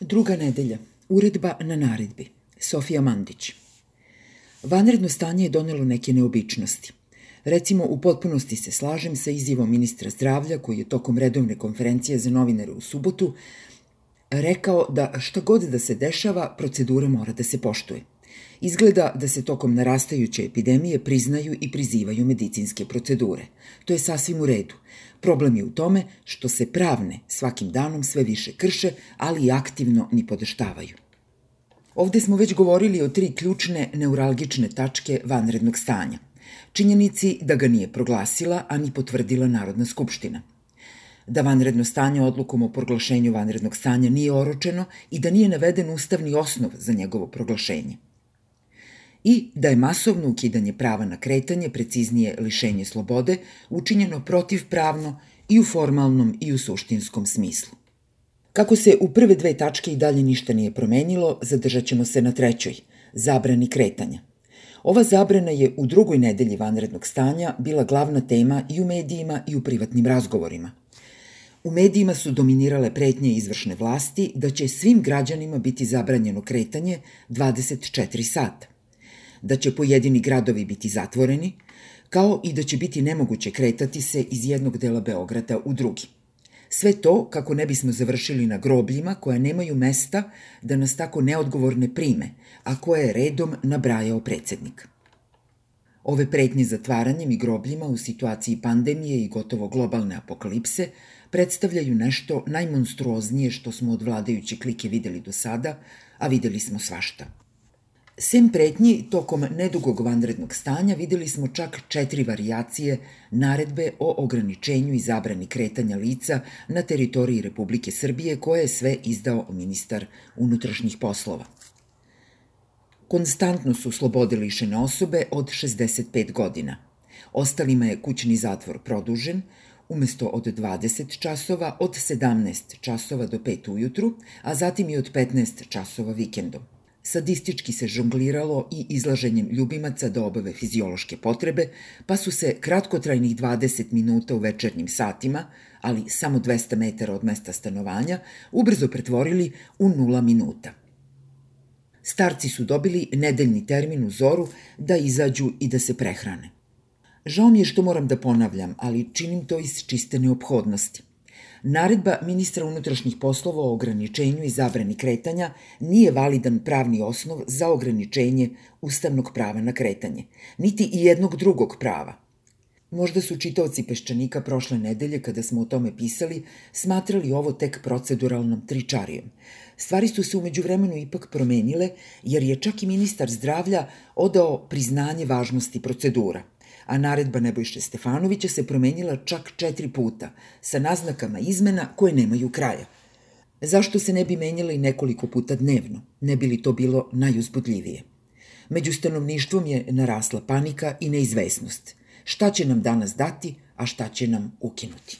Druga nedelja. Uredba na naredbi. Sofija Mandić. Vanredno stanje je donelo neke neobičnosti. Recimo, u potpunosti se slažem sa izjivom ministra zdravlja koji je tokom redovne konferencije za novinare u subotu rekao da šta god da se dešava, procedura mora da se poštuje. Izgleda da se tokom narastajuće epidemije priznaju i prizivaju medicinske procedure. To je sasvim u redu. Problem je u tome što se pravne svakim danom sve više krše, ali i aktivno ni podeštavaju. Ovde smo već govorili o tri ključne neuralgične tačke vanrednog stanja. Činjenici da ga nije proglasila, a ni potvrdila Narodna skupština – da vanredno stanje odlukom o proglašenju vanrednog stanja nije oročeno i da nije naveden ustavni osnov za njegovo proglašenje i da je masovno ukidanje prava na kretanje, preciznije lišenje slobode, učinjeno protivpravno i u formalnom i u suštinskom smislu. Kako se u prve dve tačke i dalje ništa nije promenilo, zadržat ćemo se na trećoj, zabrani kretanja. Ova zabrana je u drugoj nedelji vanrednog stanja bila glavna tema i u medijima i u privatnim razgovorima. U medijima su dominirale pretnje izvršne vlasti da će svim građanima biti zabranjeno kretanje 24 sata da će pojedini gradovi biti zatvoreni, kao i da će biti nemoguće kretati se iz jednog dela Beograda u drugi. Sve to kako ne bismo završili na grobljima koja nemaju mesta da nas tako neodgovorne prime, a koje je redom nabrajao predsednik. Ove pretnje zatvaranjem i grobljima u situaciji pandemije i gotovo globalne apokalipse predstavljaju nešto najmonstruoznije što smo od vladajuće klike videli do sada, a videli smo svašta – Sem pretnji, tokom nedugog vanrednog stanja videli smo čak četiri varijacije naredbe o ograničenju i zabrani kretanja lica na teritoriji Republike Srbije koje je sve izdao ministar unutrašnjih poslova. Konstantno su slobode lišene osobe od 65 godina. Ostalima je kućni zatvor produžen, umesto od 20 časova, od 17 časova do 5 ujutru, a zatim i od 15 časova vikendom. Sadistički se žongliralo i izlaženjem ljubimaca da obave fiziološke potrebe, pa su se kratkotrajnih 20 minuta u večernjim satima, ali samo 200 metara od mesta stanovanja, ubrzo pretvorili u nula minuta. Starci su dobili nedeljni termin u zoru da izađu i da se prehrane. Žao mi je što moram da ponavljam, ali činim to iz čiste neophodnosti. Naredba ministra unutrašnjih poslova o ograničenju i zabrani kretanja nije validan pravni osnov za ograničenje ustavnog prava na kretanje, niti i jednog drugog prava. Možda su čitaoci Peščanika prošle nedelje, kada smo o tome pisali, smatrali ovo tek proceduralnom tričarijom. Stvari su se umeđu vremenu ipak promenile, jer je čak i ministar zdravlja odao priznanje važnosti procedura – a naredba Nebojše Stefanovića se promenila čak četiri puta, sa naznakama izmena koje nemaju kraja. Zašto se ne bi menjala i nekoliko puta dnevno, ne bi li to bilo najuzbudljivije? Među stanovništvom je narasla panika i neizvesnost. Šta će nam danas dati, a šta će nam ukinuti?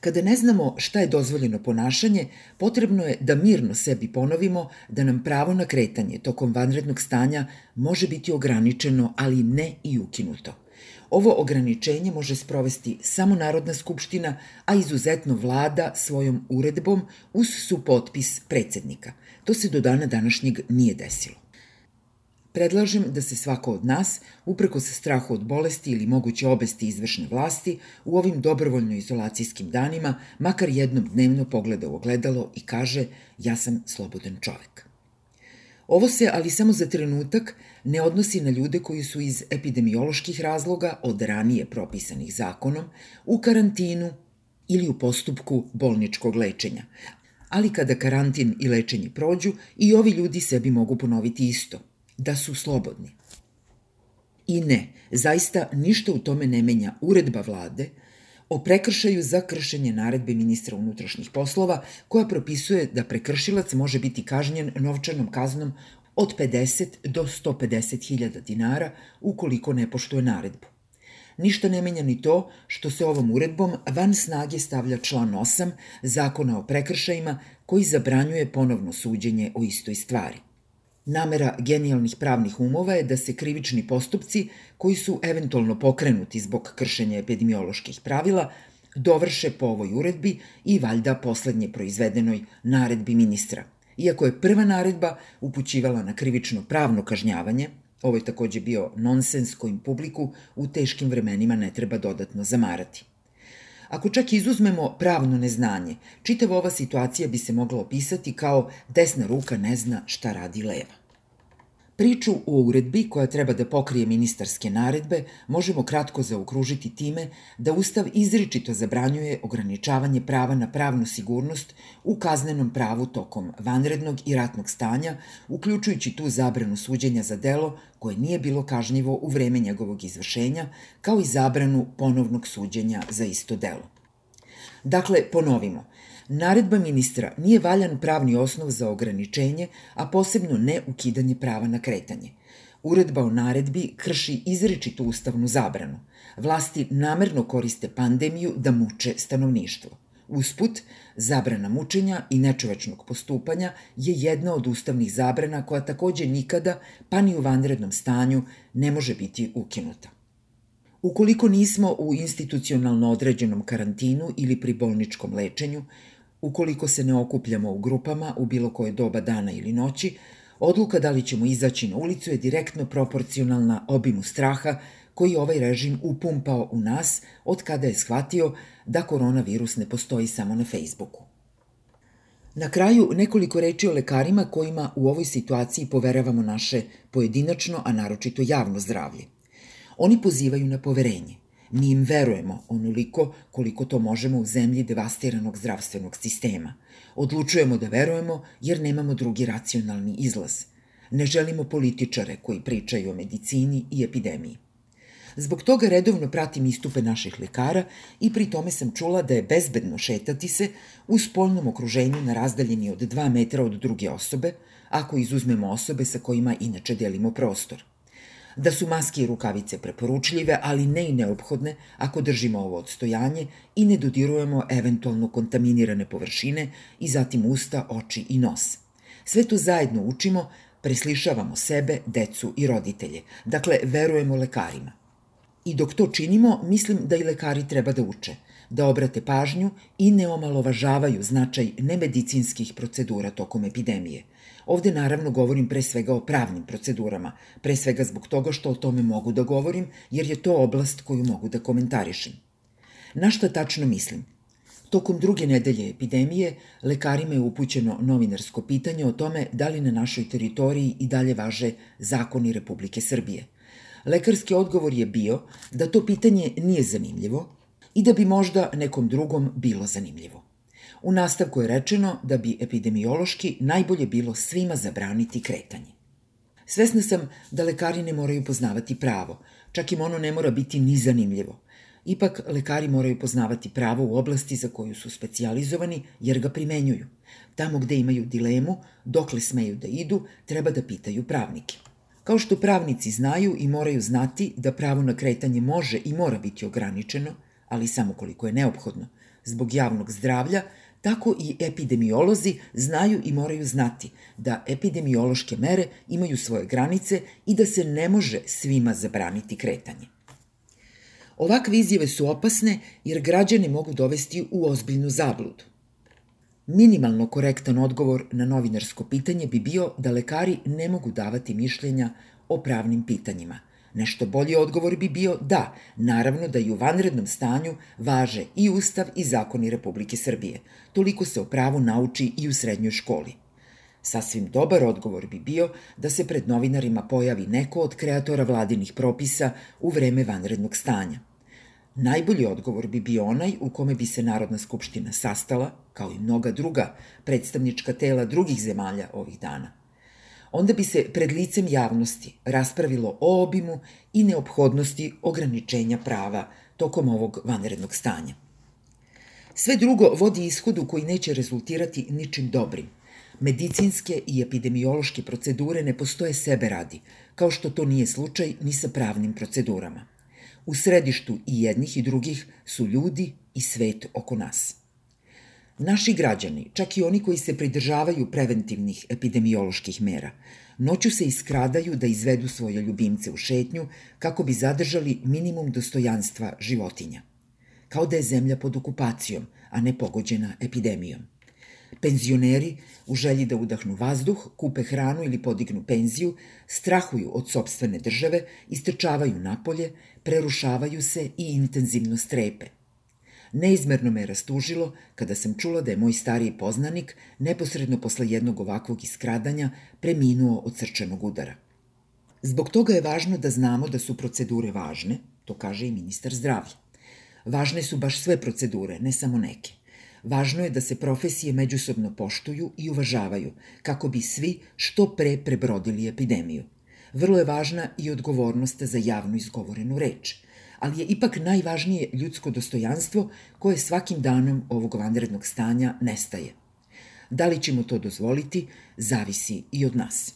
Kada ne znamo šta je dozvoljeno ponašanje, potrebno je da mirno sebi ponovimo da nam pravo na kretanje tokom vanrednog stanja može biti ograničeno, ali ne i ukinuto. Ovo ograničenje može sprovesti samo Narodna skupština, a izuzetno vlada svojom uredbom uz supotpis predsednika. To se do dana današnjeg nije desilo. Predlažem da se svako od nas, upreko sa strahu od bolesti ili moguće obesti izvršne vlasti, u ovim dobrovoljno izolacijskim danima makar jednom dnevno pogleda u ogledalo i kaže ja sam slobodan čovek. Ovo se, ali samo za trenutak, ne odnosi na ljude koji su iz epidemioloških razloga od ranije propisanih zakonom u karantinu ili u postupku bolničkog lečenja. Ali kada karantin i lečenje prođu, i ovi ljudi sebi mogu ponoviti isto, da su slobodni. I ne, zaista ništa u tome ne menja uredba vlade – o prekršaju za kršenje naredbe ministra unutrašnjih poslova koja propisuje da prekršilac može biti kažnjen novčanom kaznom od 50 do 150 hiljada dinara ukoliko ne poštuje naredbu. Ništa ne menja ni to što se ovom uredbom van snage stavlja član 8 Zakona o prekršajima koji zabranjuje ponovno suđenje o istoj stvari – Namera genijalnih pravnih umova je da se krivični postupci, koji su eventualno pokrenuti zbog kršenja epidemioloških pravila, dovrše po ovoj uredbi i valjda poslednje proizvedenoj naredbi ministra, Iako je prva naredba upućivala na krivično pravno kažnjavanje, ovo je takođe bio nonsens kojim publiku u teškim vremenima ne treba dodatno zamarati. Ako čak izuzmemo pravno neznanje, čitava ova situacija bi se mogla opisati kao desna ruka ne zna šta radi leva. Priču o uredbi koja treba da pokrije ministarske naredbe možemo kratko zaokružiti time da Ustav izričito zabranjuje ograničavanje prava na pravnu sigurnost u kaznenom pravu tokom vanrednog i ratnog stanja, uključujući tu zabranu suđenja za delo koje nije bilo kažnjivo u vreme njegovog izvršenja, kao i zabranu ponovnog suđenja za isto delo. Dakle, ponovimo, Naredba ministra nije valjan pravni osnov za ograničenje, a posebno ne ukidanje prava na kretanje. Uredba o naredbi krši izričitu ustavnu zabranu. Vlasti namerno koriste pandemiju da muče stanovništvo. Usput, zabrana mučenja i nečovečnog postupanja je jedna od ustavnih zabrana koja takođe nikada, pa ni u vanrednom stanju, ne može biti ukinuta. Ukoliko nismo u institucionalno određenom karantinu ili pri bolničkom lečenju, Ukoliko se ne okupljamo u grupama u bilo koje doba dana ili noći, odluka da li ćemo izaći na ulicu je direktno proporcionalna obimu straha koji ovaj režim upumpao u nas od kada je shvatio da koronavirus ne postoji samo na Facebooku. Na kraju nekoliko reči o lekarima kojima u ovoj situaciji poveravamo naše pojedinačno, a naročito javno zdravlje. Oni pozivaju na poverenje. Mi im verujemo onoliko koliko to možemo u zemlji devastiranog zdravstvenog sistema. Odlučujemo da verujemo jer nemamo drugi racionalni izlaz. Ne želimo političare koji pričaju o medicini i epidemiji. Zbog toga redovno pratim istupe naših lekara i pri tome sam čula da je bezbedno šetati se u spoljnom okruženju na razdaljini od 2 metra od druge osobe, ako izuzmemo osobe sa kojima inače delimo prostor da su maske i rukavice preporučljive, ali ne i neophodne ako držimo ovo odstojanje i ne dodirujemo eventualno kontaminirane površine i zatim usta, oči i nos. Sve to zajedno učimo, preslišavamo sebe, decu i roditelje, dakle verujemo lekarima. I dok to činimo, mislim da i lekari treba da uče, da obrate pažnju i ne omalovažavaju značaj nemedicinskih procedura tokom epidemije – Ovde naravno govorim pre svega o pravnim procedurama, pre svega zbog toga što o tome mogu da govorim, jer je to oblast koju mogu da komentarišem. Na šta tačno mislim? Tokom druge nedelje epidemije, lekarima je upućeno novinarsko pitanje o tome da li na našoj teritoriji i dalje važe zakoni Republike Srbije. Lekarski odgovor je bio da to pitanje nije zanimljivo i da bi možda nekom drugom bilo zanimljivo. U nastavku je rečeno da bi epidemiološki najbolje bilo svima zabraniti kretanje. Svesna sam da lekari ne moraju poznavati pravo, čak im ono ne mora biti ni zanimljivo. Ipak, lekari moraju poznavati pravo u oblasti za koju su specijalizovani jer ga primenjuju. Tamo gde imaju dilemu, dokle smeju da idu, treba da pitaju pravnike. Kao što pravnici znaju i moraju znati da pravo na kretanje može i mora biti ograničeno, ali samo koliko je neophodno, zbog javnog zdravlja tako i epidemiolozi znaju i moraju znati da epidemiološke mere imaju svoje granice i da se ne može svima zabraniti kretanje. Ovakve izjave su opasne jer građane mogu dovesti u ozbiljnu zabludu. Minimalno korektan odgovor na novinarsko pitanje bi bio da lekari ne mogu davati mišljenja o pravnim pitanjima – Nešto bolji odgovor bi bio da, naravno da i u vanrednom stanju važe i Ustav i zakoni Republike Srbije. Toliko se o pravu nauči i u srednjoj školi. Sasvim dobar odgovor bi bio da se pred novinarima pojavi neko od kreatora vladinih propisa u vreme vanrednog stanja. Najbolji odgovor bi bio onaj u kome bi se Narodna skupština sastala, kao i mnoga druga predstavnička tela drugih zemalja ovih dana – onda bi se pred licem javnosti raspravilo o obimu i neophodnosti ograničenja prava tokom ovog vanrednog stanja. Sve drugo vodi ishodu koji neće rezultirati ničim dobrim. Medicinske i epidemiološke procedure ne postoje sebe radi, kao što to nije slučaj ni sa pravnim procedurama. U središtu i jednih i drugih su ljudi i svet oko nas. Naši građani, čak i oni koji se pridržavaju preventivnih epidemioloških mera, noću se iskradaju da izvedu svoje ljubimce u šetnju kako bi zadržali minimum dostojanstva životinja. Kao da je zemlja pod okupacijom, a ne pogođena epidemijom. Penzioneri, u želji da udahnu vazduh, kupe hranu ili podignu penziju, strahuju od sobstvene države, istrčavaju napolje, prerušavaju se i intenzivno strepe. Neizmerno me je rastužilo kada sam čula da je moj stariji poznanik neposredno posle jednog ovakvog iskradanja preminuo od srčanog udara. Zbog toga je važno da znamo da su procedure važne, to kaže i ministar zdravlja. Važne su baš sve procedure, ne samo neke. Važno je da se profesije međusobno poštuju i uvažavaju, kako bi svi što pre prebrodili epidemiju. Vrlo je važna i odgovornost za javno izgovorenu reč, ali je ipak najvažnije ljudsko dostojanstvo koje svakim danom ovog vanrednog stanja nestaje. Da li ćemo to dozvoliti, zavisi i od nas.